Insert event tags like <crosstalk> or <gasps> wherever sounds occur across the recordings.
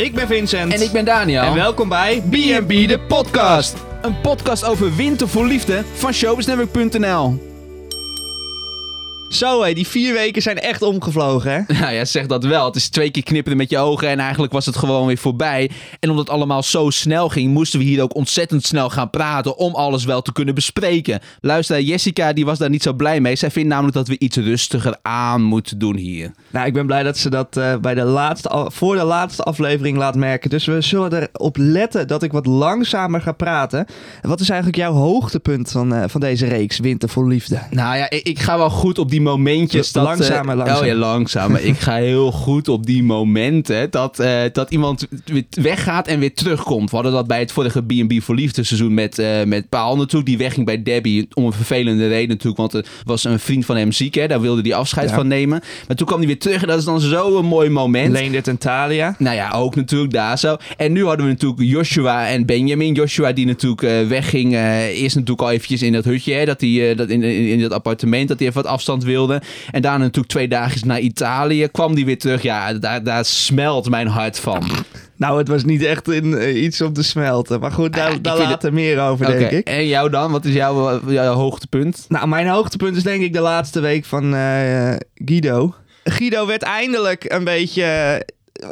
Ik ben Vincent. En ik ben Daniel. En welkom bij B&B de podcast. Een podcast over winter voor liefde van showbiznetwork.nl. Zo hé, die vier weken zijn echt omgevlogen hè? <laughs> Nou ja, zeg dat wel. Het is twee keer knipperen met je ogen en eigenlijk was het gewoon weer voorbij. En omdat het allemaal zo snel ging, moesten we hier ook ontzettend snel gaan praten om alles wel te kunnen bespreken. Luister, Jessica die was daar niet zo blij mee. Zij vindt namelijk dat we iets rustiger aan moeten doen hier. Nou, ik ben blij dat ze dat uh, bij de laatste, voor de laatste aflevering laat merken. Dus we zullen erop letten dat ik wat langzamer ga praten. Wat is eigenlijk jouw hoogtepunt van, uh, van deze reeks Winter voor Liefde? Nou ja, ik, ik ga wel goed op die momentjes. Dat, langzamer, langzamer. Oh ja, langzamer. ik ga heel goed op die momenten dat, uh, dat iemand weggaat en weer terugkomt. We hadden dat bij het vorige B&B voor Liefde seizoen met, uh, met Paul natuurlijk. Die wegging bij Debbie om een vervelende reden natuurlijk. Want er was een vriend van hem ziek, hè. Daar wilde hij afscheid ja. van nemen. Maar toen kwam hij weer terug en dat is dan zo'n mooi moment. Leendert en Talia. Nou ja, ook natuurlijk daar zo. En nu hadden we natuurlijk Joshua en Benjamin. Joshua die natuurlijk uh, wegging. Eerst natuurlijk al eventjes in dat hutje, hè. Dat hij dat in, in, in dat appartement, dat hij even wat afstand wilde. En daarna natuurlijk twee dagen naar Italië. Kwam die weer terug. Ja, daar, daar smelt mijn hart van. Nou, het was niet echt in, uh, iets om te smelten. Maar goed, daar, daar later het... meer over, okay. denk ik. En jou dan? Wat is jouw, jouw hoogtepunt? Nou, mijn hoogtepunt is denk ik de laatste week van uh, Guido. Guido werd eindelijk een beetje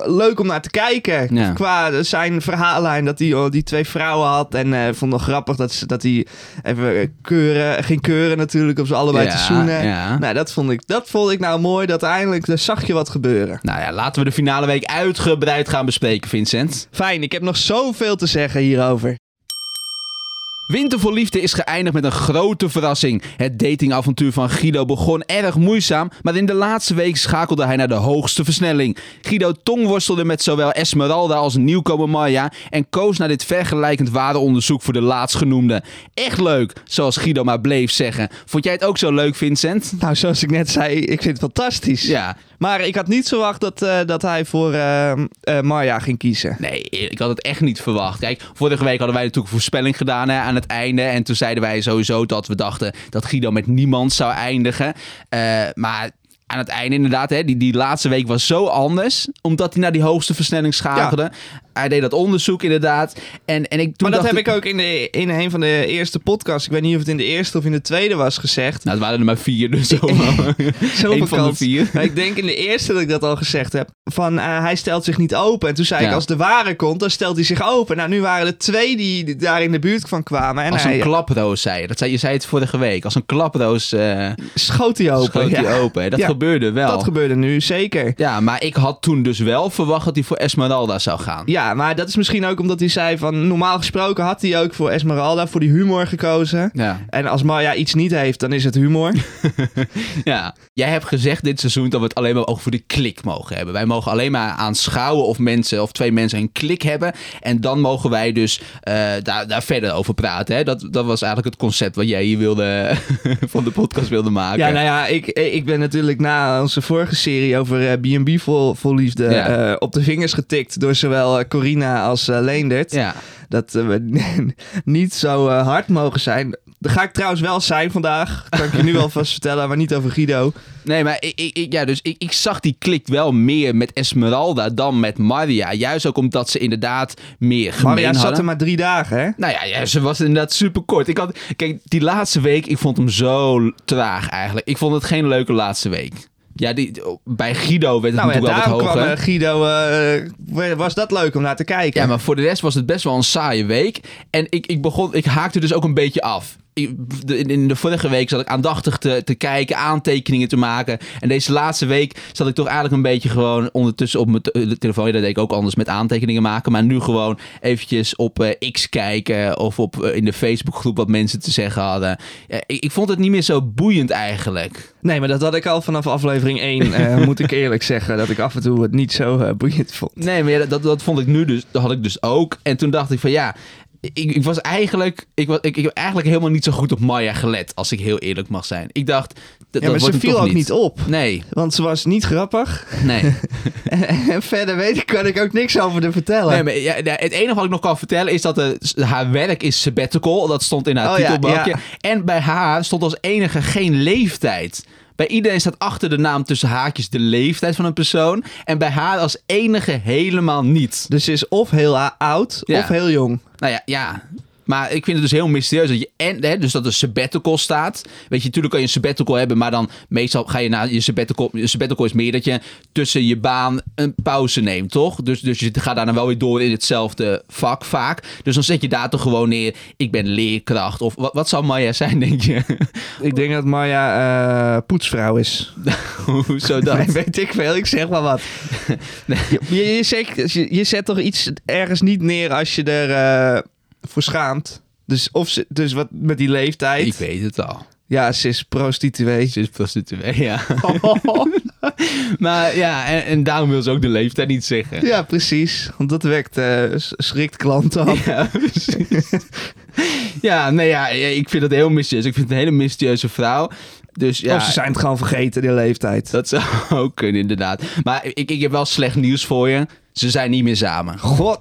leuk om naar te kijken. Ja. Qua zijn verhaallijn dat hij oh, die twee vrouwen had. En uh, vond het grappig dat, ze, dat hij even keuren, ging keuren natuurlijk op ze allebei ja, te zoenen. Ja. Nou, dat vond, ik, dat vond ik nou mooi. Dat eindelijk, daar zag je wat gebeuren. Nou ja, laten we de finale week uitgebreid gaan bespreken, Vincent. Fijn, ik heb nog zoveel te zeggen hierover. Winter voor Liefde is geëindigd met een grote verrassing. Het datingavontuur van Guido begon erg moeizaam, maar in de laatste week schakelde hij naar de hoogste versnelling. Guido tongworstelde met zowel Esmeralda als nieuwkomer Maya en koos naar dit vergelijkend waardeonderzoek voor de laatstgenoemde. Echt leuk, zoals Guido maar bleef zeggen. Vond jij het ook zo leuk, Vincent? Nou, zoals ik net zei, ik vind het fantastisch. Ja. Maar ik had niet verwacht dat, uh, dat hij voor uh, uh, Maya ging kiezen. Nee, ik had het echt niet verwacht. Kijk, vorige week hadden wij natuurlijk een voorspelling gedaan hè, aan het einde. En toen zeiden wij sowieso dat we dachten dat Guido met niemand zou eindigen. Maar aan het einde inderdaad, hè, die, die laatste week was zo anders. Omdat hij naar die hoogste versnelling schakelde. Ja. Hij deed dat onderzoek inderdaad. En, en ik, toen maar dat heb ik... ook in, de, in een van de eerste podcasts... Ik weet niet of het in de eerste of in de tweede was gezegd. Nou, het waren er maar vier, dus <laughs> zo. van de vier. Maar ik denk in de eerste dat ik dat al gezegd heb. Van, uh, hij stelt zich niet open. En toen zei ja. ik, als de ware komt, dan stelt hij zich open. Nou, nu waren er twee die daar in de buurt van kwamen. En als hij, een klaproos, zei je. Dat zei, je zei het vorige week. Als een klaproos... Uh, schoot hij open. Schoot ja. hij open. Dat ja. gebeurde wel. Dat gebeurde nu, zeker. Ja, maar ik had toen dus wel verwacht dat hij voor Esmeralda zou gaan. Ja, maar dat is misschien ook omdat hij zei van... Normaal gesproken had hij ook voor Esmeralda, voor die humor gekozen. Ja. En als Maya iets niet heeft, dan is het humor. <laughs> ja. Jij hebt gezegd dit seizoen dat we het alleen maar over de klik mogen hebben. Wij mogen alleen maar aanschouwen of mensen of twee mensen een klik hebben. En dan mogen wij dus uh, daar, daar verder over praten. Hè? Dat, dat was eigenlijk het concept wat jij hier wilde <laughs> van de podcast wilde maken. Ja, nou ja, ik, ik ben natuurlijk na onze vorige serie over B&B uh, vol, vol liefde ja. uh, op de vingers getikt door zowel uh, Corina als uh, Leendert. Ja. Dat we <laughs> niet zo uh, hard mogen zijn. Dat ga ik trouwens wel zijn vandaag. Kan ik je nu <laughs> alvast vertellen, maar niet over Guido. Nee, maar ik, ik, ja, dus ik, ik zag die klik wel meer met Esmeralda dan met Maria. Juist ook omdat ze inderdaad meer gemeen Maria hadden. zat er maar drie dagen, hè? Nou ja, ja, ze was inderdaad super kort. Ik had, kijk, die laatste week, ik vond hem zo traag eigenlijk. Ik vond het geen leuke laatste week. Ja, die, bij Guido werd het nou, natuurlijk ja, wel wat hoger. Uh, Guido, uh, was dat leuk om naar te kijken. Ja, maar voor de rest was het best wel een saaie week. En ik, ik, begon, ik haakte dus ook een beetje af. In de vorige week zat ik aandachtig te, te kijken, aantekeningen te maken. En deze laatste week zat ik toch eigenlijk een beetje gewoon ondertussen op mijn te telefoon. Ja, dat deed ik ook anders met aantekeningen maken. Maar nu gewoon eventjes op uh, X kijken of op, uh, in de Facebookgroep wat mensen te zeggen hadden. Ja, ik, ik, vond het niet meer zo boeiend eigenlijk. Nee, maar dat had ik al vanaf aflevering 1, uh, <laughs> moet ik eerlijk zeggen. Dat ik af en toe het niet zo boeiend vond. Nee, maar ja, dat, dat vond ik nu dus, dat had ik dus ook. En toen dacht ik van ja, ik, ik, was eigenlijk, ik, was, ik, ik heb eigenlijk helemaal niet zo goed op Maya gelet, als ik heel eerlijk mag zijn. Ik dacht, dat, ja, maar dat ze viel ook niet. niet op. Nee. Want ze was niet grappig. Nee. en, <laughs> en, verder weet ik, kan ik ook niks over haar vertellen. Nee, maar ja, het enige wat ik nog kan vertellen is dat de, haar werk is sabbatical. Dat stond in haar oh, titelbalkje. Ja, ja. En bij haar stond als enige geen leeftijd. Bij iedereen staat achter de naam tussen haakjes de leeftijd van een persoon. En bij haar als enige helemaal niet. Dus ze is of heel oud Ja. of heel jong. Nou ja, ja. Maar ik vind het dus heel mysterieus dat je en hè, dus dat er sabbatical staat. Weet je, natuurlijk kan je een sabbatical hebben, maar dan meestal ga je na je sabbatical. Je sabbatical is meer dat je tussen je baan een pauze neemt, toch? Dus, dus je gaat daarna wel weer door in hetzelfde vak vaak. Dus dan zet je daar toch gewoon neer. Ik ben leerkracht. Of wat, wat zou Maya zijn, <laughs> denk je? Ik denk dat Maya eh, poetsvrouw is. <laughs> Hoezo dat? <laughs> Nee, weet ik veel. Ik zeg maar wat. Je, je, je, zet, je, je zet toch iets ergens niet neer als je er eh, voor schaamt. Dus, of ze, dus wat met die leeftijd. Ik weet het al. Ja, ze is prostituee. Ze is prostituee, ja. <laughs> maar ja, en, en daarom wil ze ook de leeftijd niet zeggen. Ja, precies. Want dat wekt s- schrikt klanten af. Ja, precies. ja, nee, ja, ik vind het heel mysterieus. Ik vind het een hele mysterieuze vrouw. Dus ja, Of ze zijn het gewoon vergeten, die leeftijd. dat zou <laughs> ook kunnen, inderdaad. Maar ik, ik heb wel slecht nieuws voor je. Ze zijn niet meer samen. God.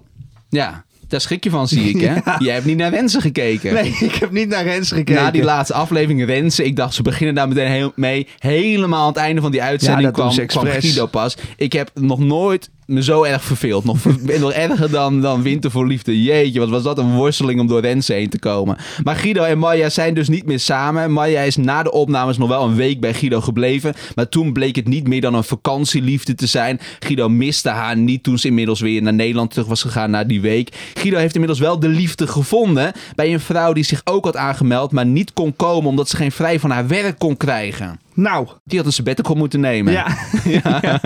Ja, daar schrik je van, zie ik, hè? <laughs> Ja. Jij hebt niet naar wensen gekeken. Nee, ik heb niet naar Rens gekeken. Na die laatste aflevering Rensen, ik dacht ze beginnen daar meteen heel, mee. Helemaal aan het einde van die uitzending Ja, kwam, kwam. Guido pas. Ik heb nog nooit me zo erg verveeld. Nog, <laughs> nog erger dan, dan Winter voor Liefde. Jeetje, wat was dat een worsteling om door Rensen heen te komen. Maar Guido en Maya zijn dus niet meer samen. Maya is na de opnames nog wel een week bij Guido gebleven. Maar toen bleek het niet meer dan een vakantieliefde te zijn. Guido miste haar niet toen ze inmiddels weer naar Nederland terug was gegaan na die week. Guido heeft inmiddels wel de liefde gevonden bij een vrouw die zich ook had aangemeld, maar niet kon komen omdat ze geen vrij van haar werk kon krijgen. Nou, Die had een sabbatical moeten nemen. ja. <laughs> ja. <laughs>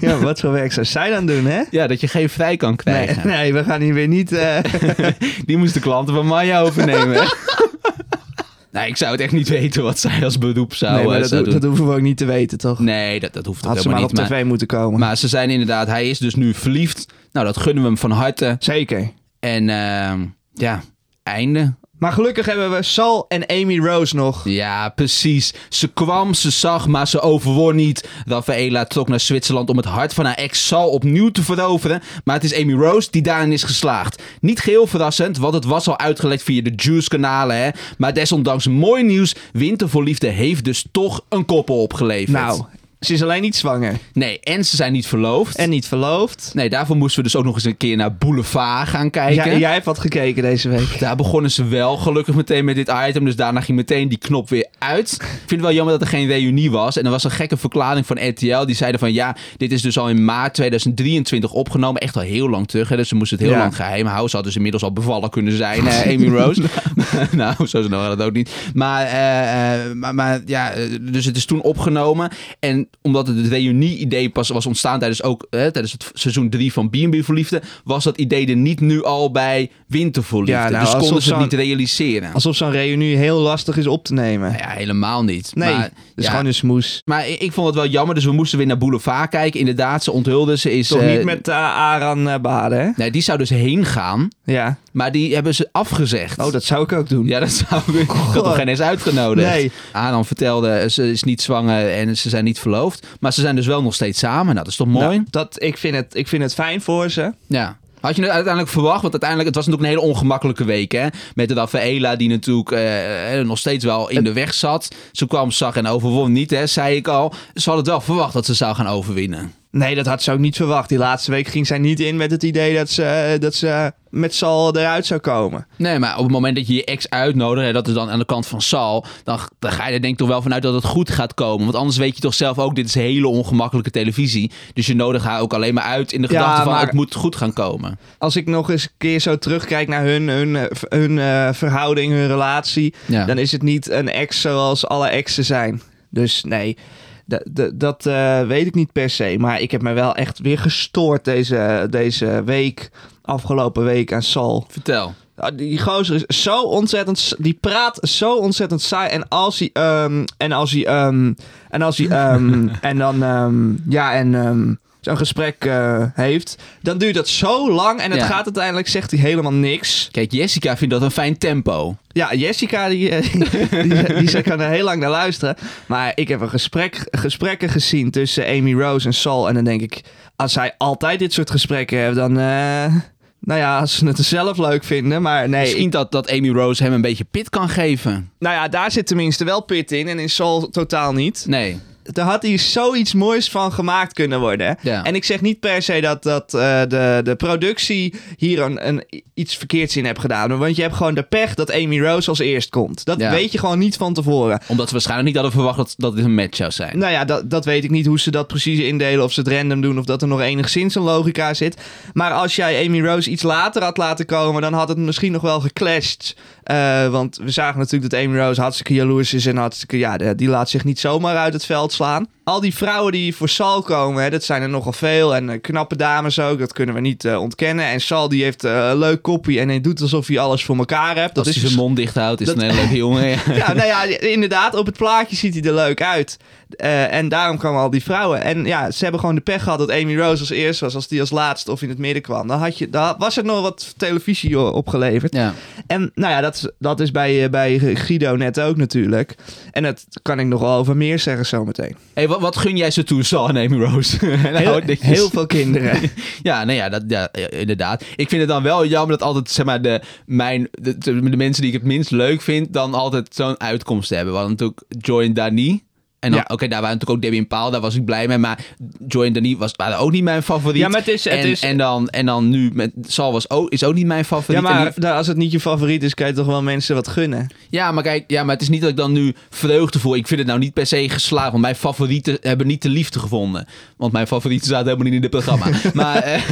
ja. wat voor werk zou zij dan doen, hè? Ja, dat je geen vrij kan krijgen. nee, we gaan hier weer niet... eh, <laughs> Die moest de klanten van Maya overnemen. nee, ik zou het echt niet weten wat zij als beroep zou, nee, maar eh, dat, zou dat doen. hoeven we ook niet te weten, toch? Nee, dat, dat hoeft ook Had ze helemaal maar niet. op tv moeten komen. maar ze zijn inderdaad, hij is dus nu verliefd. Nou, dat gunnen we hem van harte. Zeker. En ehm, ja, einde. Maar gelukkig hebben we Sal en Amy Rose nog. Ja, precies. Ze kwam, ze zag, maar ze overwon niet. Rafaela trok naar Zwitserland om het hart van haar ex Sal opnieuw te veroveren. Maar het is Amy Rose die daarin is geslaagd. Niet geheel verrassend, want het was al uitgelekt via de Juice-kanalen. Hè? Maar desondanks mooi nieuws. Winter voor Liefde heeft dus toch een koppel opgeleverd. Nou, ze is alleen niet zwanger. Nee, en ze zijn niet verloofd. En niet verloofd. Nee, daarvoor moesten we dus ook nog eens een keer naar Boulevard gaan kijken. Ja, jij hebt wat gekeken deze week. Daar begonnen ze wel gelukkig meteen met dit item. Dus daarna ging meteen die knop weer uit. Ik vind het wel jammer dat er geen reunie was. En er was een gekke verklaring van RTL. Die zeiden van ja, dit is dus al in maart 2023 opgenomen. Echt al heel lang terug. Hè? Dus ze moesten het heel Ja. lang geheim houden. Ze had dus inmiddels al bevallen kunnen zijn, eh, <laughs> Amy Rose. <laughs> nou, zo snel had dat ook niet. Maar, eh, eh, maar, maar ja, eh, dus het is toen opgenomen. En omdat het reunie-idee pas was ontstaan tijdens, ook, eh, tijdens het seizoen 3 van B&B voor Liefde... was dat idee er niet nu al bij Winter voor Liefde. Ja, nou, dus konden ze het niet realiseren. Alsof zo'n reunie heel lastig is op te nemen. Nou ja, helemaal niet. Nee, maar, het is ja, gewoon een smoes. maar ik, ik vond het wel jammer, dus we moesten weer naar Boulevard kijken. Inderdaad, ze onthulde, ze is... Toch eh, niet met uh, Aran eh, baden, hè? Nee, die zou dus heen gaan, Ja. maar die hebben ze afgezegd. Oh, dat zou ik ook doen. Ja, dat zou ik. Ik had nog geen eens uitgenodigd. Nee. Anan vertelde, ze is niet zwanger en ze zijn niet verloofd. Maar ze zijn dus wel nog steeds samen. Nou, dat is toch mooi? Nou, dat, ik, vind het, ik vind het fijn voor ze. Ja. Had je het uiteindelijk verwacht? Want uiteindelijk, het was natuurlijk een hele ongemakkelijke week, hè? Met Rafaela, die natuurlijk eh, eh, nog steeds wel in de weg zat. Ze kwam, zag en overwon niet, hè? Zei ik al. Ze hadden het wel verwacht dat ze zou gaan overwinnen. Nee, dat had ze ook niet verwacht. Die laatste week ging zij niet in met het idee dat ze, dat ze met Sal eruit zou komen. Nee, maar op het moment dat je je ex uitnodigt, hè, dat is dan aan de kant van Sal, dan, dan ga je er denk ik toch wel vanuit dat het goed gaat komen. Want anders weet je toch zelf ook, dit is hele ongemakkelijke televisie. Dus je nodigt haar ook alleen maar uit in de Ja, gedachte van, het moet goed gaan komen. Als ik nog eens een keer zo terugkijk naar hun, hun, hun eh, verhouding, hun relatie, Ja. dan is het niet een ex zoals alle exen zijn. Dus nee, dat, eh, weet ik niet per se. Maar ik heb me wel echt weer gestoord deze, deze week, afgelopen week aan Sal. Vertel. Ja, Die gozer is zo ontzettend... Die praat zo ontzettend saai. En als hij... ehm, en als hij... ehm, en als hij... ehm, <laughs> en dan... ja, en... zo'n gesprek eh, heeft, dan duurt dat zo lang en het Ja. gaat uiteindelijk, zegt hij helemaal niks. Kijk, Jessica vindt dat een fijn tempo. Ja, Jessica, die, eh, <laughs> die, die, die kan er heel lang naar luisteren. Maar ik heb een gesprek, gesprekken gezien tussen Amy Rose en Saul. En dan denk ik, als zij altijd dit soort gesprekken hebben, dan, eh, Nou ja, als ze het zelf leuk vinden, maar nee. Misschien dat, dat Amy Rose hem een beetje pit kan geven. Nou ja, daar zit tenminste wel pit in en in Soul totaal niet. Nee er had hier zoiets moois van gemaakt kunnen worden. Ja. En ik zeg niet per se dat, dat uh, de, de productie hier een, een, iets verkeerds in heeft gedaan. Want je hebt gewoon de pech dat Amy Rose als eerst komt. Dat Ja. weet je gewoon niet van tevoren. Omdat ze waarschijnlijk niet hadden verwacht dat, dat dit een match zou zijn. Nou ja, dat, dat weet ik niet hoe ze dat precies indelen. Of ze het random doen of dat er nog enigszins een logica zit. Maar als jij Amy Rose iets later had laten komen, dan had het misschien nog wel geclashed. Eh, want we zagen natuurlijk dat Amy Rose hartstikke jaloers is en hartstikke, ja, die laat zich niet zomaar uit het veld slaan. Al die vrouwen die voor Sal komen, hè, dat zijn er nogal veel. En eh, knappe dames ook, dat kunnen we niet eh, ontkennen. En Sal die heeft eh, een leuk koppie en hij doet alsof hij alles voor elkaar hebt. Als hij zijn mond dicht houdt, is dat- een hele leuke jongen. Ja. <laughs> ja, nou ja, inderdaad. Op het plaatje ziet hij er leuk uit. En daarom kwamen al die vrouwen. En ja, ze hebben gewoon de pech gehad dat Amy Rose als eerst was. Als die als laatste of in het midden kwam. Dan, had je, dan was er nog wat televisie opgeleverd. Ja. En nou ja, dat, is- dat is bij, bij Guido net ook natuurlijk. En dat kan ik nog wel over meer zeggen zometeen. Hey, wat, wat gun jij ze toe, Sal en Amy Rose? <laughs> En Heel, heel veel kinderen. <laughs> Ja, nou ja, dat, ja, inderdaad. Ik vind het dan wel jammer dat altijd, zeg maar, de, mijn, de, mensen die ik het minst leuk vind, dan altijd zo'n uitkomst hebben. Hadden natuurlijk Joy en Dani. En dan, Ja. oké, daar waren natuurlijk ook Debbie en Paul, daar was ik blij mee. Maar Joy en Dani was, waren ook niet mijn favoriet. Ja, maar het is- het en, is- en, dan, en dan nu met Sal was ook, is ook niet mijn favoriet. ja, maar die- als het niet je favoriet is, kan je toch wel mensen wat gunnen. ja, maar kijk, ja, maar het is niet dat ik dan nu vreugde voel. Ik vind het nou niet per se geslaagd, want mijn favorieten hebben niet de liefde gevonden. Want mijn favorieten zaten helemaal niet in het programma. <laughs> maar eh,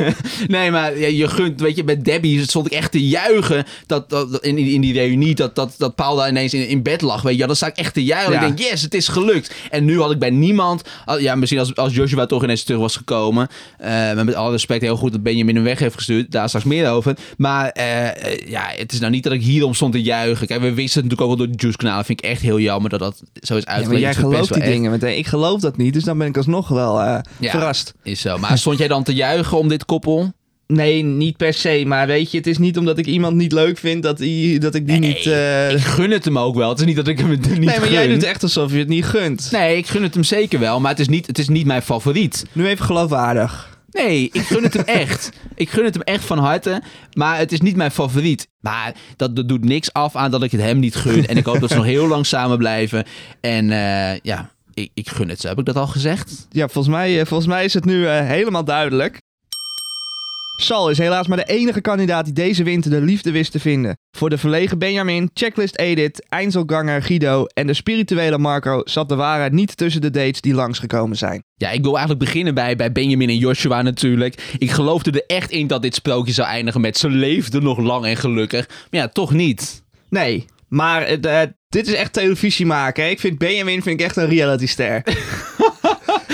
nee, maar ja, je gunt, weet je, met Debbie stond ik echt te juichen dat, dat, dat- in, in die reunie, dat, dat, dat Paul daar ineens in, in bed lag, weet je. Ja, dan sta ik echt te juichen. Ja. Ik denk, yes, het is gelukt. En nu had ik bij niemand, ja, misschien als, als Joshua toch ineens terug was gekomen, maar met alle respect heel goed dat Benjamin hem weg heeft gestuurd, daar straks meer over. Maar eh, eh, ja, het is nou niet dat ik hierom stond te juichen. Kijk, we wisten het natuurlijk ook wel door de Juice-kanalen. Vind ik echt heel jammer dat dat zo is Ja, maar uitgelegd. jij gelooft die wel dingen meteen. Ik geloof dat niet, dus dan ben ik alsnog wel Ja. verrast. echt- Is zo. Maar stond jij dan te juichen om dit koppel? Nee, niet per se. Maar weet je, het is niet omdat ik iemand niet leuk vind dat, die, dat ik die niet... eh, Ik gun het hem ook wel. Het is niet dat ik hem het niet nee, maar gun. jij doet echt alsof je het niet gunt. Nee, ik gun het hem zeker wel. Maar het is niet, het is niet mijn favoriet. Nu even geloofwaardig. Nee, ik gun het hem echt. <laughs> Ik gun het hem echt van harte. Maar het is niet mijn favoriet. Maar dat, dat doet niks af aan dat ik het hem niet gun. En ik hoop dat ze nog heel lang samen blijven. En eh, ja, ik, ik gun het ze. Heb ik dat al gezegd? Ja, volgens mij, eh, volgens mij is het nu helemaal duidelijk. Sal is helaas maar de enige kandidaat die deze winter de liefde wist te vinden. Voor de verlegen Benjamin, checklist Edith, Einzelganger Guido en de spirituele Marco zat de waarheid niet tussen de dates die langsgekomen zijn. Ja, ik wil eigenlijk beginnen bij, bij Benjamin en Joshua natuurlijk. Ik geloofde er echt in dat dit sprookje zou eindigen met ze leefden nog lang en gelukkig. Maar ja, toch niet. Nee, maar eh, dit is echt televisie maken. hè. Ik vind Benjamin vind ik echt een realityster. <laughs>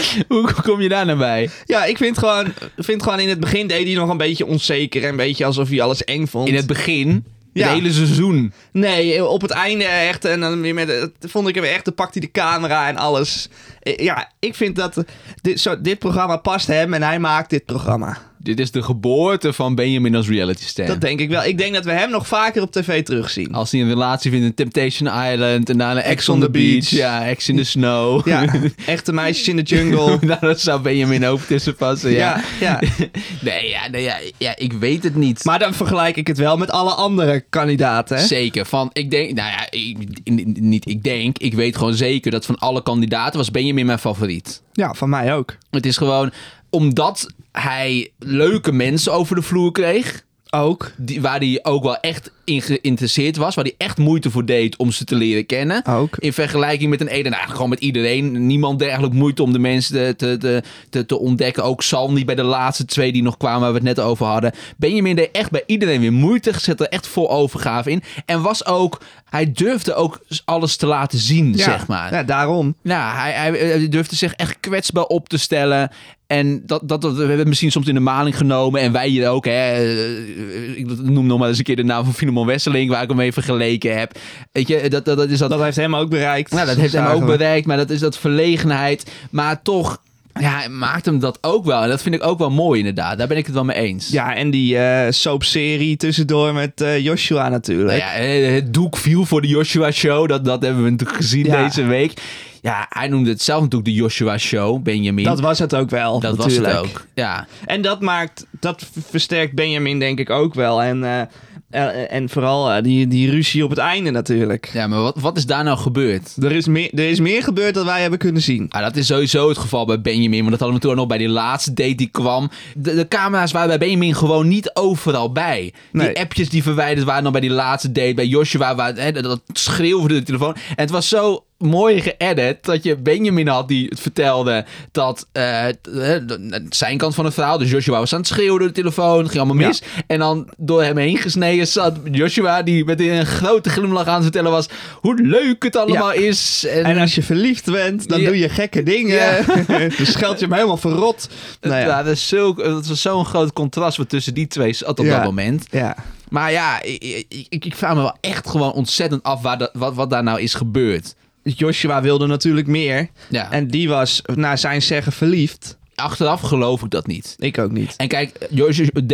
<laughs> Hoe kom je daar nou bij? ja, ik vind gewoon, vind gewoon in het begin deed hij nog een beetje onzeker en een beetje alsof hij alles eng vond. In het begin, Ja. het hele seizoen. Nee, op het einde echt. En dan weer met, vond ik hem echt, dan pakt hij de camera en alles. Eh, Ja, ik vind dat dit, zo, dit programma past hem en hij maakt dit programma. Dit is de geboorte van Benjamin als reality ster. Dat denk ik wel. Ik denk dat we hem nog vaker op tv terugzien. Als hij een relatie vindt in Temptation Island en daarna Ex on the Beach. Ja, Ex in the Snow. Ja, echte meisjes in de <laughs> jungle. nou, dat zou Benjamin ook tussen passen, ja. Ja, ja. <laughs> Nee, ja, nee ja, ja, ik weet het niet. Maar dan vergelijk ik het wel met alle andere kandidaten. Hè? Zeker. Van, ik denk, nou ja, ik, niet ik denk, ik weet gewoon zeker dat van alle kandidaten was Benjamin mijn favoriet. Ja, van mij ook. Het is gewoon omdat hij leuke mensen over de vloer kreeg. Ook. Die, waar hij ook wel echt in geïnteresseerd was. Waar hij echt moeite voor deed om ze te leren kennen. Ook. In vergelijking met een Eden. Eigenlijk gewoon met iedereen. Niemand deed eigenlijk moeite om de mensen te, te, te, te, ontdekken. Ook niet bij de laatste twee die nog kwamen waar we het net over hadden. Benjamin deed echt bij iedereen weer moeite. Zette er echt vol overgave in. En was ook... Hij durfde ook alles te laten zien, Ja, zeg maar. Ja, daarom. Nou, hij, hij, hij durfde zich echt kwetsbaar op te stellen. En dat, dat, dat, we hebben het misschien soms in de maling genomen. En wij hier ook. Hè, Eh, ik noem nog maar eens een keer de naam van Filemon Wesseling. Waar ik hem even geleken heb. Weet je, dat, dat, dat is dat... Dat heeft hem ook bereikt. nou, dat heeft hem ook bereikt. Maar dat is dat verlegenheid. Maar toch... Ja, hij maakt hem dat ook wel. En dat vind ik ook wel mooi inderdaad. Daar ben ik het wel mee eens. Ja, en die uh, soapserie tussendoor met uh, Joshua natuurlijk. Nou ja, het doek viel voor de Joshua Show. Dat, dat hebben we natuurlijk gezien deze week. Ja, hij noemde het zelf natuurlijk de Joshua Show, Benjamin. Dat was het ook wel. Dat natuurlijk. was het ook, ja. En dat maakt, dat versterkt Benjamin denk ik ook wel. En... Uh, en vooral uh, die, die ruzie op het einde natuurlijk. Ja, maar wat, wat is daar nou gebeurd? Er is, meer, er is meer gebeurd dan wij hebben kunnen zien. Ah, dat is sowieso het geval bij Benjamin. Want dat hadden we toen nog bij die laatste date die kwam. De, de camera's waren bij Benjamin gewoon niet overal bij. Nee. Die appjes die verwijderd waren dan bij die laatste date. Bij Joshua, waar, hè, dat schreeuwde de telefoon. En het was zo mooi geëdit dat je Benjamin had die het vertelde dat uh, zijn kant van het verhaal, dus Joshua was aan het schreeuwen door de telefoon, ging allemaal mis. En dan door hem heen gesneden zat Joshua die met een grote glimlach aan het vertellen was hoe leuk het allemaal is. En, en, als je verliefd bent, dan doe je gekke dingen. <laughs> dan scheld je hem helemaal verrot. Nou ja. dat, is zo, dat was zo'n groot contrast tussen die twee zat op dat moment. Ja. Maar ja, ik, ik, ik, ik vraag me wel echt gewoon ontzettend af waar dat, wat, wat daar nou is gebeurd. Joshua wilde natuurlijk meer. Ja. En die was naar zijn zeggen verliefd. Achteraf geloof ik dat niet. Ik ook niet. En kijk,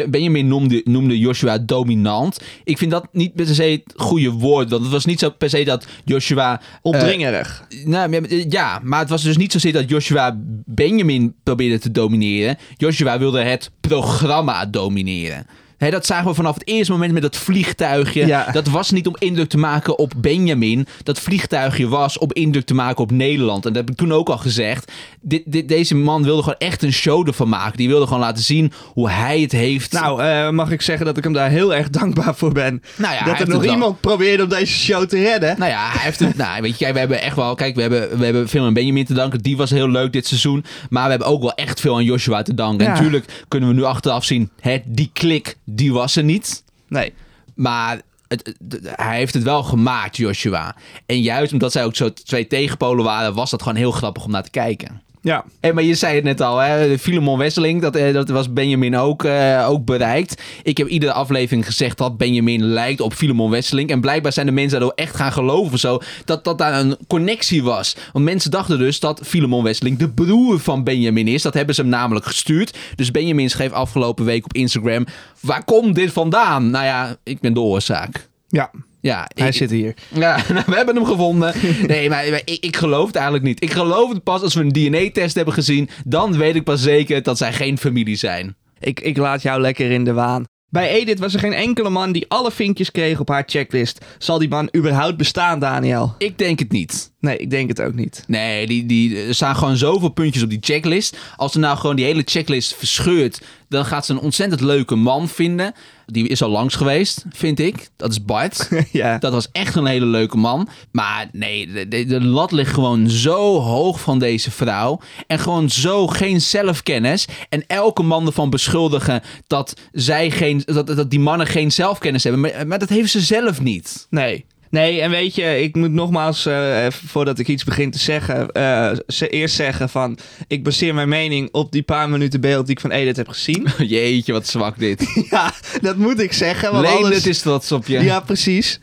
Benjamin noemde, noemde Joshua dominant. Ik vind dat niet per se het goede woord. Want het was niet zo per se dat Joshua... Opdringerig. Uh, nou, ja, maar het was dus niet zozeer dat Joshua Benjamin probeerde te domineren. Joshua wilde het programma domineren dat zagen we vanaf het eerste moment met dat vliegtuigje. Dat was niet om indruk te maken op Benjamin. Dat vliegtuigje was om indruk te maken op Nederland. En dat heb ik toen ook al gezegd. Dit, dit, deze man wilde gewoon echt een show ervan maken. Die wilde gewoon laten zien hoe hij het heeft. Nou, uh, mag ik zeggen dat ik hem daar heel erg dankbaar voor ben. Nou ja, dat er nog iemand probeerde om deze show te redden. Nou ja, hij heeft het. <laughs> nou, weet je, we hebben echt wel. Kijk, we hebben, we hebben veel aan Benjamin te danken. Die was heel leuk dit seizoen. Maar we hebben ook wel echt veel aan Joshua te danken. En natuurlijk kunnen we nu achteraf zien. Hè, die klik die was er niet. Nee. Maar het, hij heeft het wel gemaakt, Joshua. En juist omdat zij ook zo twee tegenpolen waren, was dat gewoon heel grappig om naar te kijken. Ja. Hey, maar je zei het net al, hè? Filemon Wesseling, dat, eh, dat was Benjamin ook, uh, ook bereikt. Ik heb iedere aflevering gezegd dat Benjamin lijkt op Filemon Wesseling. En blijkbaar zijn de mensen daardoor echt gaan geloven zo, dat, dat daar een connectie was. Want mensen dachten dus dat Filemon Wesseling de broer van Benjamin is. Dat hebben ze hem namelijk gestuurd. Dus Benjamin schreef afgelopen week op Instagram, waar komt dit vandaan? Nou ja, ik ben de oorzaak. Ja. Ja, hij zit hier. Ja, <laughs> nou, we hebben hem gevonden. <laughs> Nee, maar, ik, ik, geloof het eigenlijk niet. Ik geloof het pas als we een DNA-test hebben gezien. Dan weet ik pas zeker dat zij geen familie zijn. Ik, ik laat jou lekker in de waan. Bij Edith was er geen enkele man die alle vinkjes kreeg op haar checklist. Zal die man überhaupt bestaan, Daniel? Ik denk het niet. Nee, ik denk het ook niet. Nee, die, die, er staan gewoon zoveel puntjes op die checklist. Als ze nou gewoon die hele checklist verscheurt, dan gaat ze een ontzettend leuke man vinden. Die is al langs geweest, vind ik. Dat is Bart. <laughs> ja. Dat was echt een hele leuke man. Maar nee, de, de, lat ligt gewoon zo hoog van deze vrouw. En gewoon zo geen zelfkennis. En elke man ervan beschuldigen dat, zij geen, dat, dat die mannen geen zelfkennis hebben. Maar, maar dat heeft ze zelf niet. Nee. Nee, en weet je, ik moet nogmaals, uh, voordat ik iets begin te zeggen, uh, eerst zeggen van, ik baseer mijn mening op die paar minuten beeld die ik van Edith heb gezien. <laughs> Jeetje, wat zwak dit. <laughs> ja, dat moet ik zeggen. Want Leen, alles... het is trots op je. Ja, precies.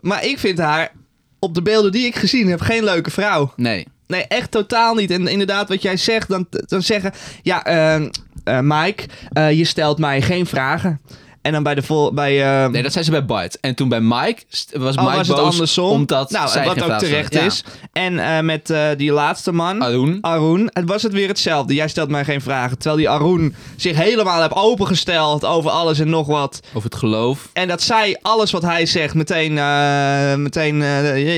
Maar ik vind haar, op de beelden die ik gezien heb, geen leuke vrouw. Nee. Nee, echt totaal niet. En inderdaad, wat jij zegt, dan, dan zeggen, ja, Mike, je stelt mij geen vragen. En dan bij de vol bij. Uh... Nee, dat zei ze bij Bart. En toen bij Mike was oh, Mike was boos het andersom. Omdat nou, zij wat ook terecht is. En uh, met uh, die laatste man, Arun. Arun, het was het weer hetzelfde. Jij stelt mij geen vragen. Terwijl die Arun zich helemaal heeft opengesteld over alles en nog wat. Over het geloof. En dat zij alles wat hij zegt meteen, meteen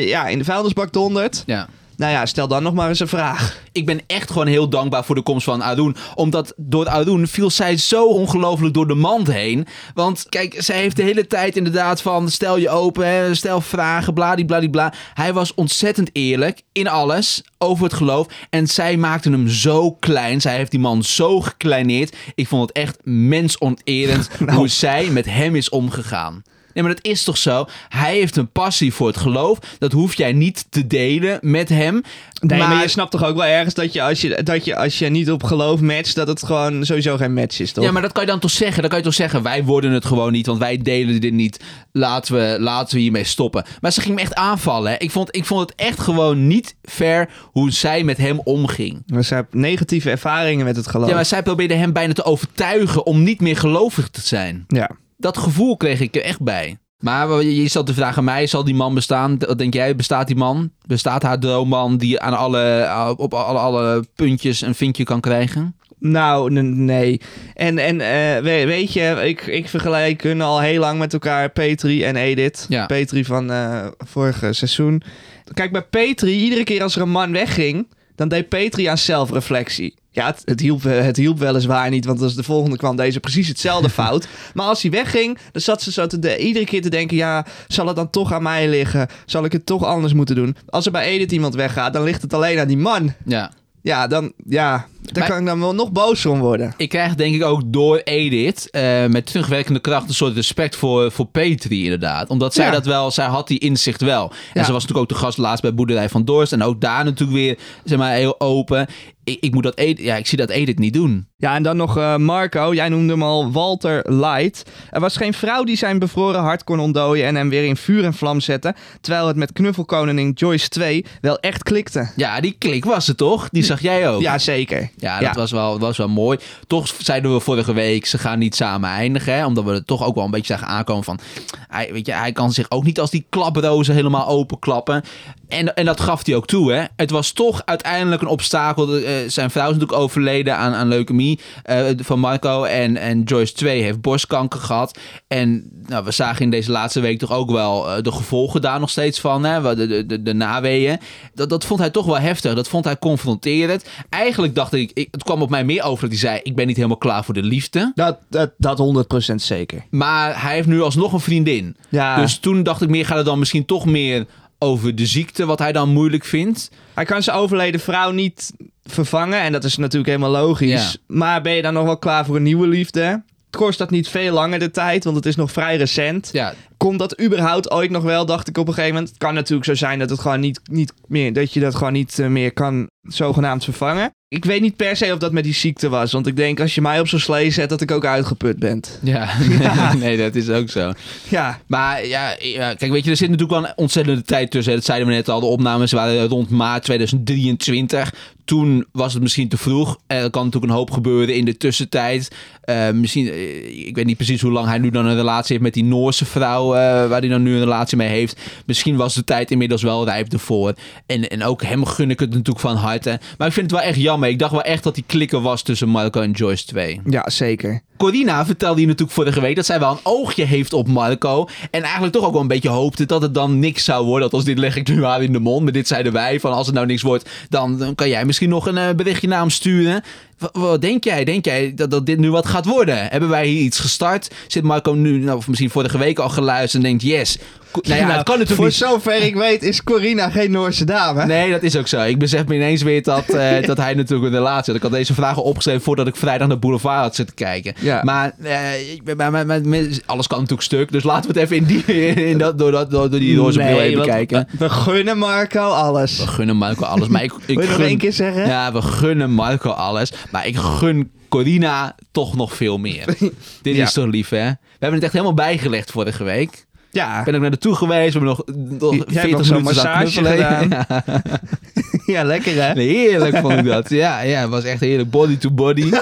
ja, in de vuilnisbak dondert. Ja. Nou ja, stel dan nog maar eens een vraag. Ik ben echt gewoon heel dankbaar voor de komst van Arun. Omdat door Arun viel zij zo ongelooflijk door de mand heen. Want kijk, zij heeft de hele tijd inderdaad van... stel je open, hè, stel vragen, bladibladibla. Hij was ontzettend eerlijk in alles over het geloof. En zij maakte hem zo klein. Zij heeft die man zo gekleineerd. Ik vond het echt mensonterend <laughs> nou. hoe zij met hem is omgegaan. Nee, maar dat is toch zo? Hij heeft een passie voor het geloof. Dat hoef jij niet te delen met hem. Nee, maar, je snapt toch ook wel ergens dat je als, je dat je als je niet op geloof matcht, dat het gewoon sowieso geen match is, toch? Ja, maar dat kan je dan toch zeggen? Dan kan je toch zeggen, wij worden het gewoon niet, want wij delen dit niet. Laten we, laten we hiermee stoppen. Maar ze ging me echt aanvallen. Hè. Ik, vond, ik vond het echt gewoon niet fair hoe zij met hem omging. Maar zij heeft negatieve ervaringen met het geloof. Ja, maar zij probeerde hem bijna te overtuigen om niet meer gelovig te zijn. Ja. Dat gevoel kreeg ik er echt bij. Maar je stelt de vraag aan mij, zal die man bestaan? Wat denk jij, bestaat die man? Bestaat haar droomman die aan alle, op alle, alle puntjes een vinkje kan krijgen? Nou, nee. En, en uh, weet je, ik, ik vergelijk hun al heel lang met elkaar, Petri en Edith. Ja. Petri van uh, vorige seizoen. Kijk, bij Petri, iedere keer als er een man wegging, dan deed Petri aan zelfreflectie. Ja, het, het, hielp, het hielp weliswaar niet, want als de volgende kwam deze precies hetzelfde <laughs> fout. Maar als hij wegging, dan zat ze zo te de, iedere keer te denken... ja, zal het dan toch aan mij liggen? Zal ik het toch anders moeten doen? Als er bij Edith iemand weggaat, dan ligt het alleen aan die man. Ja. Ja, dan, ja, daar kan ik dan wel nog boos om worden. Ik krijg denk ik ook door Edith uh, met terugwerkende kracht een soort respect voor, voor Petri inderdaad. Omdat zij dat wel, zij had die inzicht wel. En ze was natuurlijk ook de gast laatst bij Boerderij van Dorst. En ook daar natuurlijk weer, zeg maar, heel open. Ik, ik moet dat Edith, ja, ik zie dat Edith niet doen. Ja, en dan nog uh, Marco. Jij noemde hem al Walter Light. Er was geen vrouw die zijn bevroren hart kon ontdooien en hem weer in vuur en vlam zette. Terwijl het met knuffelkoningin Joyce 2 wel echt klikte. Ja, die klik was het toch? Die zag jij ook. Ja, zeker. Ja, dat Was, wel, was wel mooi. Toch zeiden we vorige week, ze gaan niet samen eindigen. Hè? Omdat we er toch ook wel een beetje zagen aankomen van... Hij, weet je, hij kan zich ook niet als die klaprozen helemaal openklappen. En, en dat gaf hij ook toe. Hè? Het was toch uiteindelijk een obstakel. Uh, zijn vrouw is natuurlijk overleden aan, aan leukemie uh, van Marco. En, en Joyce 2 heeft borstkanker gehad. En nou, we zagen in deze laatste week toch ook wel uh, de gevolgen daar nog steeds van. Hè? De, de, de, de naweeën. Dat, dat vond hij toch wel heftig. Dat vond hij confronterend. Eigenlijk dacht ik, ik, het kwam op mij meer over dat hij zei... ik ben niet helemaal klaar voor de liefde. Dat, dat, dat 100% zeker. Maar hij heeft nu alsnog een vriendin. Ja. Dus toen dacht ik meer, gaat het dan misschien toch meer over de ziekte, wat hij dan moeilijk vindt. Hij kan zijn overleden vrouw niet vervangen en dat is natuurlijk helemaal logisch. Maar ben je dan nog wel klaar voor een nieuwe liefde? Kost dat niet veel langer de tijd, want het is nog vrij recent. Ja. Komt dat überhaupt ooit nog wel, dacht ik op een gegeven moment. Het kan natuurlijk zo zijn dat het gewoon niet, niet meer, dat je dat gewoon niet eh, meer kan zogenaamd vervangen. Ik weet niet per se of dat met die ziekte was. Want ik denk als je mij op zo'n slee zet, dat ik ook uitgeput ben. Ja, <laughs> <laughs> nee, dat is ook zo. Ja. Maar ja, kijk, weet je, er zit natuurlijk wel een ontzettende tijd tussen. Dat zeiden we net al, de opnames waren rond maart 2023. Toen was het misschien te vroeg. Er kan natuurlijk een hoop gebeuren in de tussentijd. Uh, misschien, eh, ik weet niet precies hoe lang hij nu dan een relatie heeft met die Noorse vrouw, uh, waar hij dan nu een relatie mee heeft. Misschien was de tijd inmiddels wel rijp ervoor. En, en ook hem gun ik het natuurlijk van harte. Maar ik vind het wel echt jammer. Ik dacht wel echt dat die klikken was tussen Marco en Joyce 2. Ja, zeker. Corina vertelde je natuurlijk vorige week dat zij wel een oogje heeft op Marco. En eigenlijk toch ook wel een beetje hoopte dat het dan niks zou worden. Als dit leg ik nu aan in de mond. Maar dit zeiden wij. Van als het nou niks wordt, dan, kan jij misschien nog een uh, berichtje naar hem sturen. Wat, denk jij? Denk jij dat, dat dit nu wat gaat worden? Hebben wij hier iets gestart? Zit Marco nu, nou, of misschien vorige week al geluisterd en denkt yes. Nou ja, nou, kan voor zover ik weet is Corina geen Noorse dame. Nee, dat is ook zo. Ik besef me ineens weer dat, uh, <laughs> dat hij natuurlijk een relatie had. Ik had deze vragen opgeschreven voordat ik vrijdag naar Boulevard had zitten kijken. Ja. Maar, uh, maar, maar, alles kan natuurlijk stuk. Dus laten we het even in die, <laughs> in dat, door, dat, door, die roze nee, bril even kijken. We, gunnen Marco alles. We gunnen Marco alles. Maar ik, <laughs> ik Wil je gun, nog één keer zeggen? Ja, we gunnen Marco alles. Maar ik gun Corina toch nog veel meer. Dit is toch lief, hè? We hebben het echt helemaal bijgelegd vorige week. Ja. Ben ik naar naartoe geweest. We hebben nog, nog 40 minuten massage gedaan. Ja. <laughs> ja. lekker hè? Nee, heerlijk vond ik dat. Ja, ja, het was echt heerlijk. Body to body. <laughs>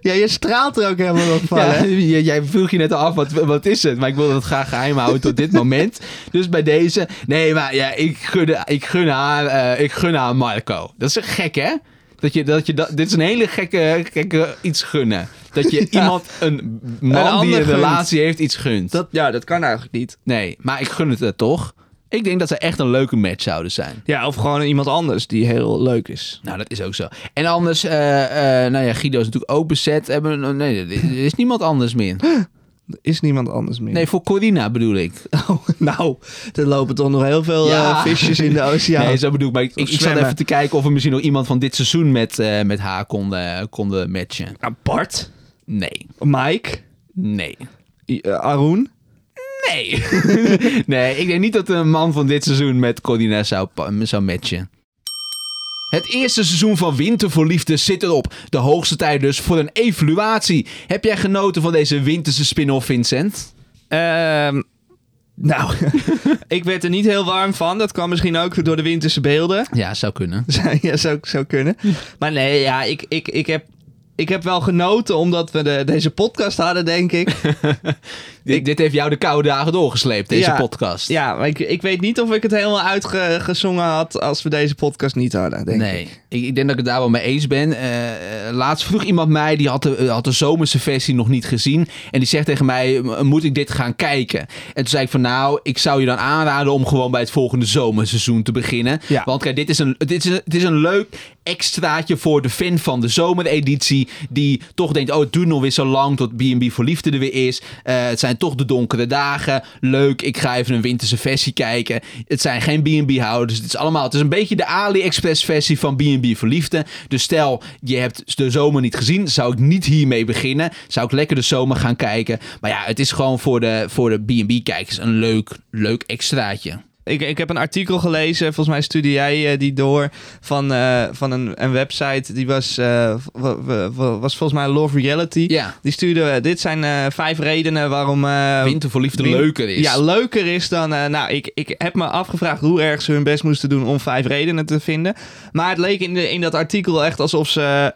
ja, je straalt er ook helemaal op van, ja, hè? <laughs> Jij vroeg je net al af, wat, wat is het? Maar ik wilde het graag geheim houden tot dit moment. Dus bij deze... Nee, maar ja, ik gun, ik gun, haar, uh, ik gun haar Marco. Dat is gek, hè? Dat je, dat je, dat, dit is een hele gekke, gekke iets gunnen. Dat je <laughs> iemand, een man die een relatie heeft, iets gunt. Dat, ja, dat kan eigenlijk niet. Nee, maar ik gun het er toch. Ik denk dat ze echt een leuke match zouden zijn. Ja, of gewoon iemand anders die heel leuk is. Nou, dat is ook zo. En anders, uh, uh, nou ja, Guido is natuurlijk ook bezet. Hebben, nee, er is niemand anders meer. <gasps> Er is niemand anders meer. Nee, voor Corina bedoel ik. <laughs> Oh, nou, er lopen toch nog heel veel ja. uh, visjes in de oceaan. Nee, zo bedoel ik. Maar ik, ik, zat even te kijken of we misschien nog iemand van dit seizoen met, uh, met haar konden, konden matchen. Apart? Nee. Mike? Nee. Uh, Arun? Nee. <laughs> nee, ik denk niet dat een man van dit seizoen met Cordina zou, zou matchen. Het eerste seizoen van Winter voor Liefde zit erop. De hoogste tijd dus voor een evaluatie. Heb jij genoten van deze winterse spin-off, Vincent? Ehm nou, <laughs> ik werd er niet heel warm van. Dat kwam misschien ook door de winterse beelden. Ja, zou kunnen. <laughs> ja, zou, zou kunnen. Maar nee, ja, ik, ik, ik heb ik heb wel genoten omdat we de, deze podcast hadden, denk ik. <laughs> dit, dit, heeft jou de koude dagen doorgesleept, deze podcast. Ja, maar ik, ik weet niet of ik het helemaal uitgezongen had als we deze podcast niet hadden, denk nee, ik. ik. ik denk dat ik het daar wel mee eens ben. Uh, laatst vroeg iemand mij, die had de, had de zomerse versie nog niet gezien. En die zegt tegen mij, moet ik dit gaan kijken? En toen zei ik van nou, ik zou je dan aanraden om gewoon bij het volgende zomerseizoen te beginnen. Ja. Want kijk, dit is, een, dit, is een, het is een leuk extraatje voor de fan van de zomereditie. Die toch denkt, oh het duurt nog weer zo lang tot B&B voor Liefde er weer is. Uh, het zijn toch de donkere dagen. Leuk, ik ga even een winterse versie kijken. Het zijn geen B&B-houders. Het is allemaal, het is een beetje de AliExpress versie van B&B voor Liefde. Dus stel, je hebt de zomer niet gezien. Zou ik niet hiermee beginnen. Zou ik lekker de zomer gaan kijken. Maar ja, het is gewoon voor de, voor de B&B-kijkers een leuk, leuk extraatje. Ik, ik heb een artikel gelezen, volgens mij stuurde jij uh, die door, van, uh, van een, een website. Die was, uh, was volgens mij Love Reality. Ja. Die stuurde, dit zijn vijf redenen waarom... Winter voor liefde leuker is. Ja, leuker is dan... nou, ik, ik heb me afgevraagd hoe erg ze hun best moesten doen om vijf redenen te vinden. Maar het leek in, de, in dat artikel echt alsof ze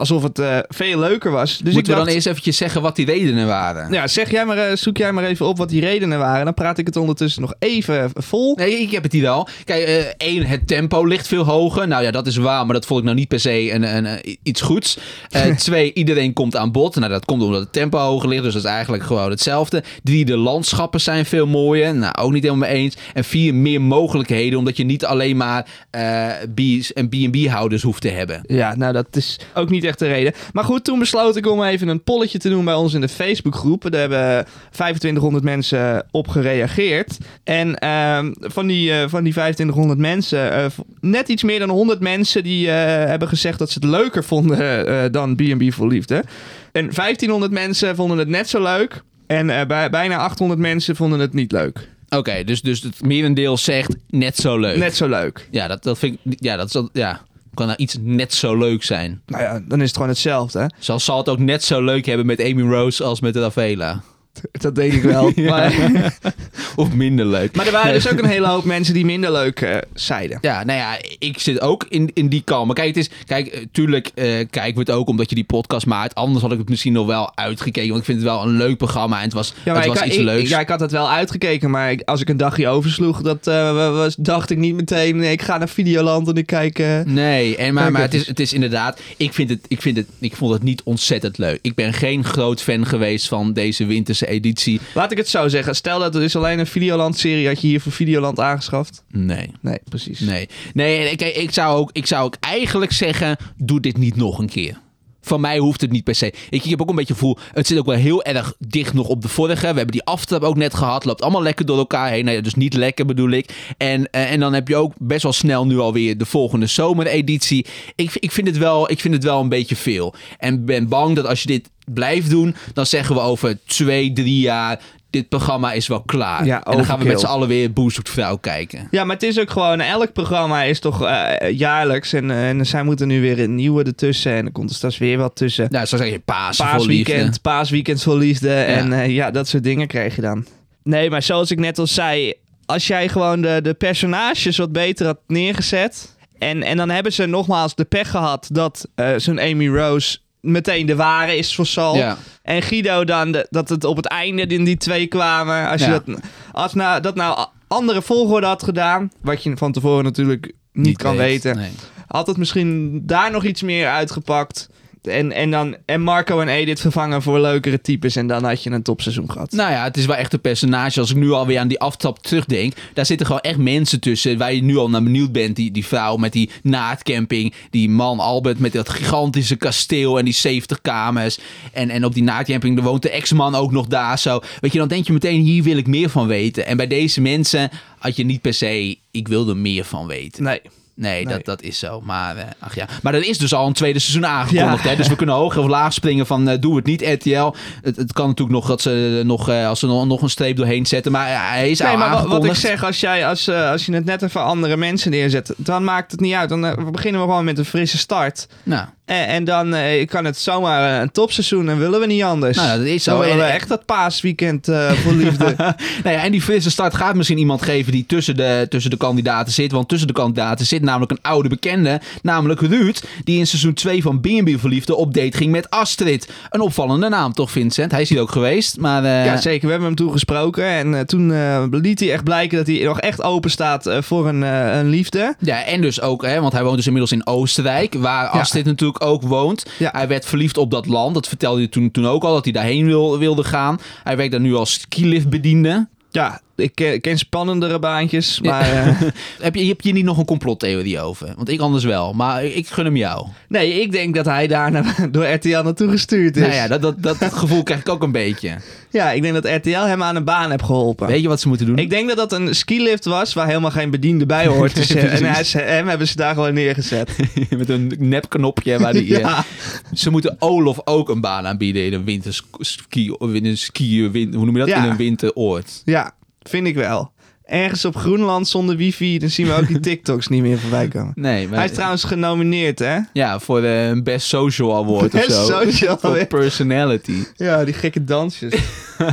alsof het uh, veel leuker was. Dus Moeten ik we dan eerst eventjes zeggen wat die redenen waren? Ja, zeg jij maar, uh, zoek jij maar even op wat die redenen waren. Dan praat ik het ondertussen nog even vol. Nee, ik heb het hier al. Kijk, uh, één, het tempo ligt veel hoger. Nou ja, dat is waar, maar dat vond ik nou niet per se een, een, iets goeds. <laughs> twee, iedereen komt aan bod. Nou, dat komt omdat het tempo hoger ligt, dus dat is eigenlijk gewoon hetzelfde. Drie, de landschappen zijn veel mooier. Nou, ook niet helemaal mee eens. En vier, meer mogelijkheden, omdat je niet alleen maar B's en B&B-houders hoeft te hebben. Ja, nou dat is ook niet echt reden. Maar goed, toen besloot ik om even een polletje te doen bij ons in de Facebookgroep. Daar hebben 2500 mensen op gereageerd. En ehm, van, die, uh, van die 2500 mensen, uh, net iets meer dan 100 mensen die uh, hebben gezegd dat ze het leuker vonden dan B&B voor Liefde. En 1500 mensen vonden het net zo leuk. En bij, bijna 800 mensen vonden het niet leuk. Oké, dus, dus het merendeel zegt net zo leuk. Net zo leuk. Ja, dat, dat vind ik. Ja, dat is. Ja kan er iets net zo leuk zijn. Nou ja, dan is het gewoon hetzelfde. Hè? Zal, zal het ook net zo leuk hebben met Amy Rose als met Ravela? <laughs> Dat denk ik wel. <laughs> Maar... <laughs> <laughs> of minder leuk. Maar er waren dus ook een hele hoop mensen die minder leuk uh, zeiden. Ja, nou ja, ik zit ook in, in die kalme. Kijk, het is, kijk, eh, tuurlijk uh, kijken we het ook omdat je die podcast maakt. Anders had ik het misschien nog wel uitgekeken. Want ik vind het wel een leuk programma en het was, ja, het was iets ik, leuks. Ja, ik had het wel uitgekeken. Maar ik, als ik een dagje oversloeg, dat, was, dacht ik niet meteen... Nee, ik ga naar Videoland en ik kijk... nee, en, maar, maar het, is, het is inderdaad... Ik, vind het, ik, vind het, ik vond het niet ontzettend leuk. Ik ben geen groot fan geweest van deze winterse editie. Laat ik het zo zeggen. Stel dat het is alleen een Videoland-serie. Had je hier voor Videoland aangeschaft? Nee. Nee, precies. Nee. Nee, kijk, ik zou ook, ik zou ook eigenlijk zeggen: doe dit niet nog een keer. Van mij hoeft het niet per se. Ik, ik heb ook een beetje gevoel, het zit ook wel heel erg dicht nog op de vorige. We hebben die aftrap ook net gehad. Loopt allemaal lekker door elkaar heen. Nee, dus niet lekker bedoel ik. En, eh, en dan heb je ook best wel snel nu alweer de volgende zomereditie. Ik, ik, vind het wel, ik vind het wel een beetje veel. En ben bang dat als je dit blijft doen, dan zeggen we over twee, drie jaar dit programma is wel klaar. Ja, en dan gaan we met z'n allen weer Boer zoekt vrouw kijken. Ja, maar het is ook gewoon... Elk programma is toch uh, jaarlijks. En, uh, en zij moeten nu weer een nieuwe ertussen. En dan komt er straks weer wat tussen. Nou, zo zeg je paas paasweekend, paasweekend voor liefde. Ja. En uh, ja, dat soort dingen krijg je dan. Nee, maar zoals ik net al zei... Als jij gewoon de, de personages wat beter had neergezet... En, en dan hebben ze nogmaals de pech gehad dat zo'n Amy Rose meteen de ware is voor Sal. Ja. En Guido dan, de, dat het op het einde in die twee kwamen. Als, je dat, als nou, dat nou andere volgorde had gedaan, wat je van tevoren natuurlijk niet, kan weten, nee. had het misschien daar nog iets meer uitgepakt. En, en, dan, en Marco en Edith vervangen voor leukere types. En dan had je een topseizoen gehad. Nou ja, het is wel echt een personage. Als ik nu alweer aan die aftap terugdenk. Daar zitten gewoon echt mensen tussen. Waar je nu al naar benieuwd bent. Die, die vrouw met die naadcamping. Die man Albert met dat gigantische kasteel. En die 70 kamers. En, en op die naadcamping woont de ex-man ook nog daar zo. Weet je, dan denk je meteen hier wil ik meer van weten. En bij deze mensen had je niet per se. Ik wil er meer van weten. Nee. Nee, Dat, dat is zo. Maar, uh, ach ja. maar er is dus al een tweede seizoen aangekondigd. Hè? Dus we kunnen <laughs> hoog of laag springen van uh, doe het niet, RTL. Het, het, kan natuurlijk nog dat ze nog, uh, als ze nog, nog, een streep doorheen zetten. Maar hij is nee, maar wat ik zeg, als, jij, als, als je het net even andere mensen neerzet, dan maakt het niet uit. Dan beginnen we gewoon met een frisse start. Nou. En, en dan uh, kan het zomaar eh, een topseizoen en willen we niet anders. Nou, dat is zo. Dan willen we echt dat paasweekend uh, voor liefde. <laughs> nou ja, en die frisse start gaat misschien iemand geven die tussen de, tussen de kandidaten zit. Want tussen de kandidaten zit namelijk een oude bekende. Namelijk Ruud, die in seizoen 2 van B&B Verliefde op date ging met Astrid. Een opvallende naam toch, Vincent? Hij is hier ook geweest. Maar, Ja, zeker. We hebben hem toegesproken. En toen liet hij echt blijken dat hij nog echt open staat voor een, een liefde. Ja, en dus ook, hè, want hij woont dus inmiddels in Oostenrijk. Waar Astrid natuurlijk ook woont. Hij werd verliefd op dat land. Dat vertelde hij toen, toen ook al, dat hij daarheen wil, wilde gaan. Hij werkt daar nu als skiliftbediende. Ja, ik ken, spannendere baantjes, maar... Ja. Uh... <laughs> heb, je, heb je niet nog een complottheorie over? Want ik anders wel, maar ik gun hem jou. Nee, ik denk dat hij daar <laughs> door RTL naartoe gestuurd is. Nou ja, dat, dat, dat gevoel krijg ik ook een beetje. Ja, ik denk dat RTL hem aan een baan heeft geholpen. Weet je wat ze moeten doen? Ik denk dat dat een skilift was waar helemaal geen bediende bij hoort te <laughs> en hij, hem hebben ze daar gewoon neergezet. Met een nepknopje waar die... ja. Eh, ze moeten Olof ook een baan aanbieden in een winterski... In een ski, win, hoe noem je dat? In een winteroord. Ja, Vind ik wel. Ergens op Groenland zonder wifi, dan zien we ook die <laughs> TikToks niet meer voorbij komen. Nee, maar... Hij is trouwens genomineerd, hè? Ja, voor de Best Social Award Best of zo. Social Voor personality. Ja, die gekke dansjes.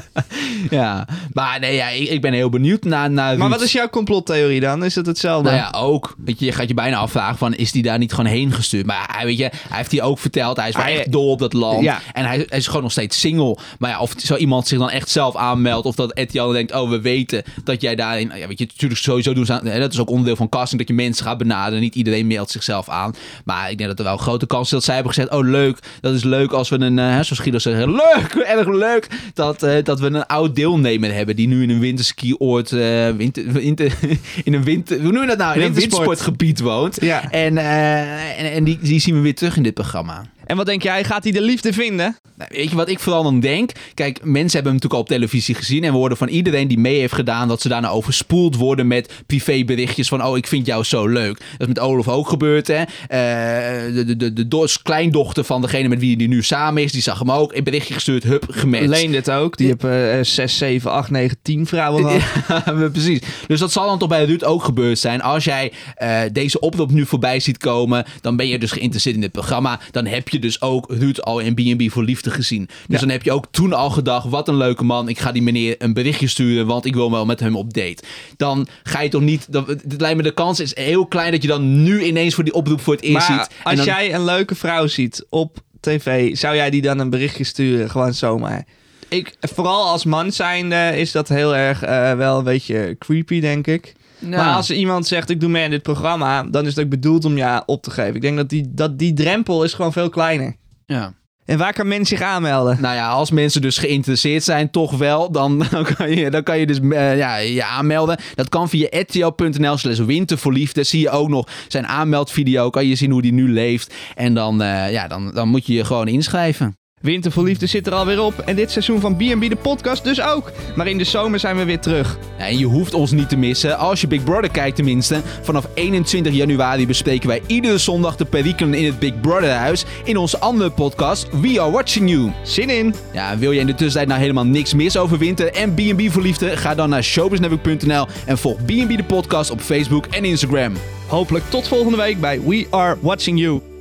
<laughs> ja, maar nee, ja, ik, ik, ben heel benieuwd naar... naar maar wat is jouw complottheorie dan? Is het hetzelfde? Nou ja, ook. Weet je, je gaat je bijna afvragen van, is die daar niet gewoon heen gestuurd? Maar hij, weet je, hij heeft hier ook verteld, hij is wel echt dol op dat land. Ja. En hij, hij, is gewoon nog steeds single. Maar ja, of zo iemand zich dan echt zelf aanmeldt, of dat Etienne denkt, oh, we weten dat jij daarin... Ja, weet je, natuurlijk sowieso doen ze dat is ook onderdeel van casting, dat je mensen gaat benaderen. Niet iedereen mailt zichzelf aan. Maar ik denk dat er wel een grote kans is dat zij hebben gezegd, oh leuk, dat is leuk als we een, uh, zoals Guido zegt, leuk, <laughs> erg leuk, dat... Uh, dat we een oud deelnemer hebben die nu in een winterskioord, uh, winter, winter, <laughs> in een winter, hoe noem je dat nou? In een wintersportgebied woont. Ja. En, en, en die, die zien we weer terug in dit programma. En wat denk jij, gaat hij de liefde vinden? Nou, weet je wat ik vooral dan denk? Kijk, mensen hebben hem natuurlijk al op televisie gezien. En we horen van iedereen die mee heeft gedaan dat ze daarna overspoeld worden met privéberichtjes van: Oh, ik vind jou zo leuk. Dat is met Olaf ook gebeurd, hè? Uh, de, de, de, de kleindochter van degene met wie hij nu samen is, die zag hem ook. Een berichtje gestuurd, hup, gematcht. Leen dit ook. Die uh, 6, 7, 8, 9, 10 vrouwen gehad. <laughs> Ja, precies. Dus dat zal dan toch bij Ruud ook gebeurd zijn. Als jij uh, deze oproep nu voorbij ziet komen, dan ben je dus geïnteresseerd in dit programma. Dan heb je dus ook Ruud al in B&B voor liefde gezien. Dus dan heb je ook toen al gedacht, wat een leuke man. Ik ga die meneer een berichtje sturen, want ik wil wel met hem op date. Dan ga je toch niet... Dan, het lijkt me de kans is heel klein dat je dan nu ineens voor die oproep voor het eerst maar ziet. als jij een leuke vrouw ziet op tv, zou jij die dan een berichtje sturen? Gewoon zomaar. Ik, vooral als man zijnde is dat heel erg uh, wel een beetje creepy, denk ik. Nou. Maar als iemand zegt, ik doe mee aan dit programma, dan is het ook bedoeld om ja op te geven. Ik denk dat die, dat die drempel is gewoon veel kleiner. Ja. En waar kan men zich aanmelden? Nou ja, als mensen dus geïnteresseerd zijn, toch wel, dan, <laughs> dan, kan, je, dan kan je dus uh, ja, je aanmelden. Dat kan via rtl.nl slash winterverliefde. Zie je ook nog zijn aanmeldvideo, kan je zien hoe die nu leeft. En dan, uh, ja, dan, dan moet je je gewoon inschrijven. Winter voor Liefde zit er alweer op en dit seizoen van B&B de podcast dus ook. Maar in de zomer zijn we weer terug. En je hoeft ons niet te missen als je Big Brother kijkt tenminste. Vanaf 21 januari bespreken wij iedere zondag de perikelen in het Big Brother huis in onze andere podcast We Are Watching You. Zin in! Ja, wil je in de tussentijd nou helemaal niks mis over winter en B&B voor Liefde? Ga dan naar showbiznetwork.nl en volg B&B de podcast op Facebook en Instagram. Hopelijk tot volgende week bij We Are Watching You.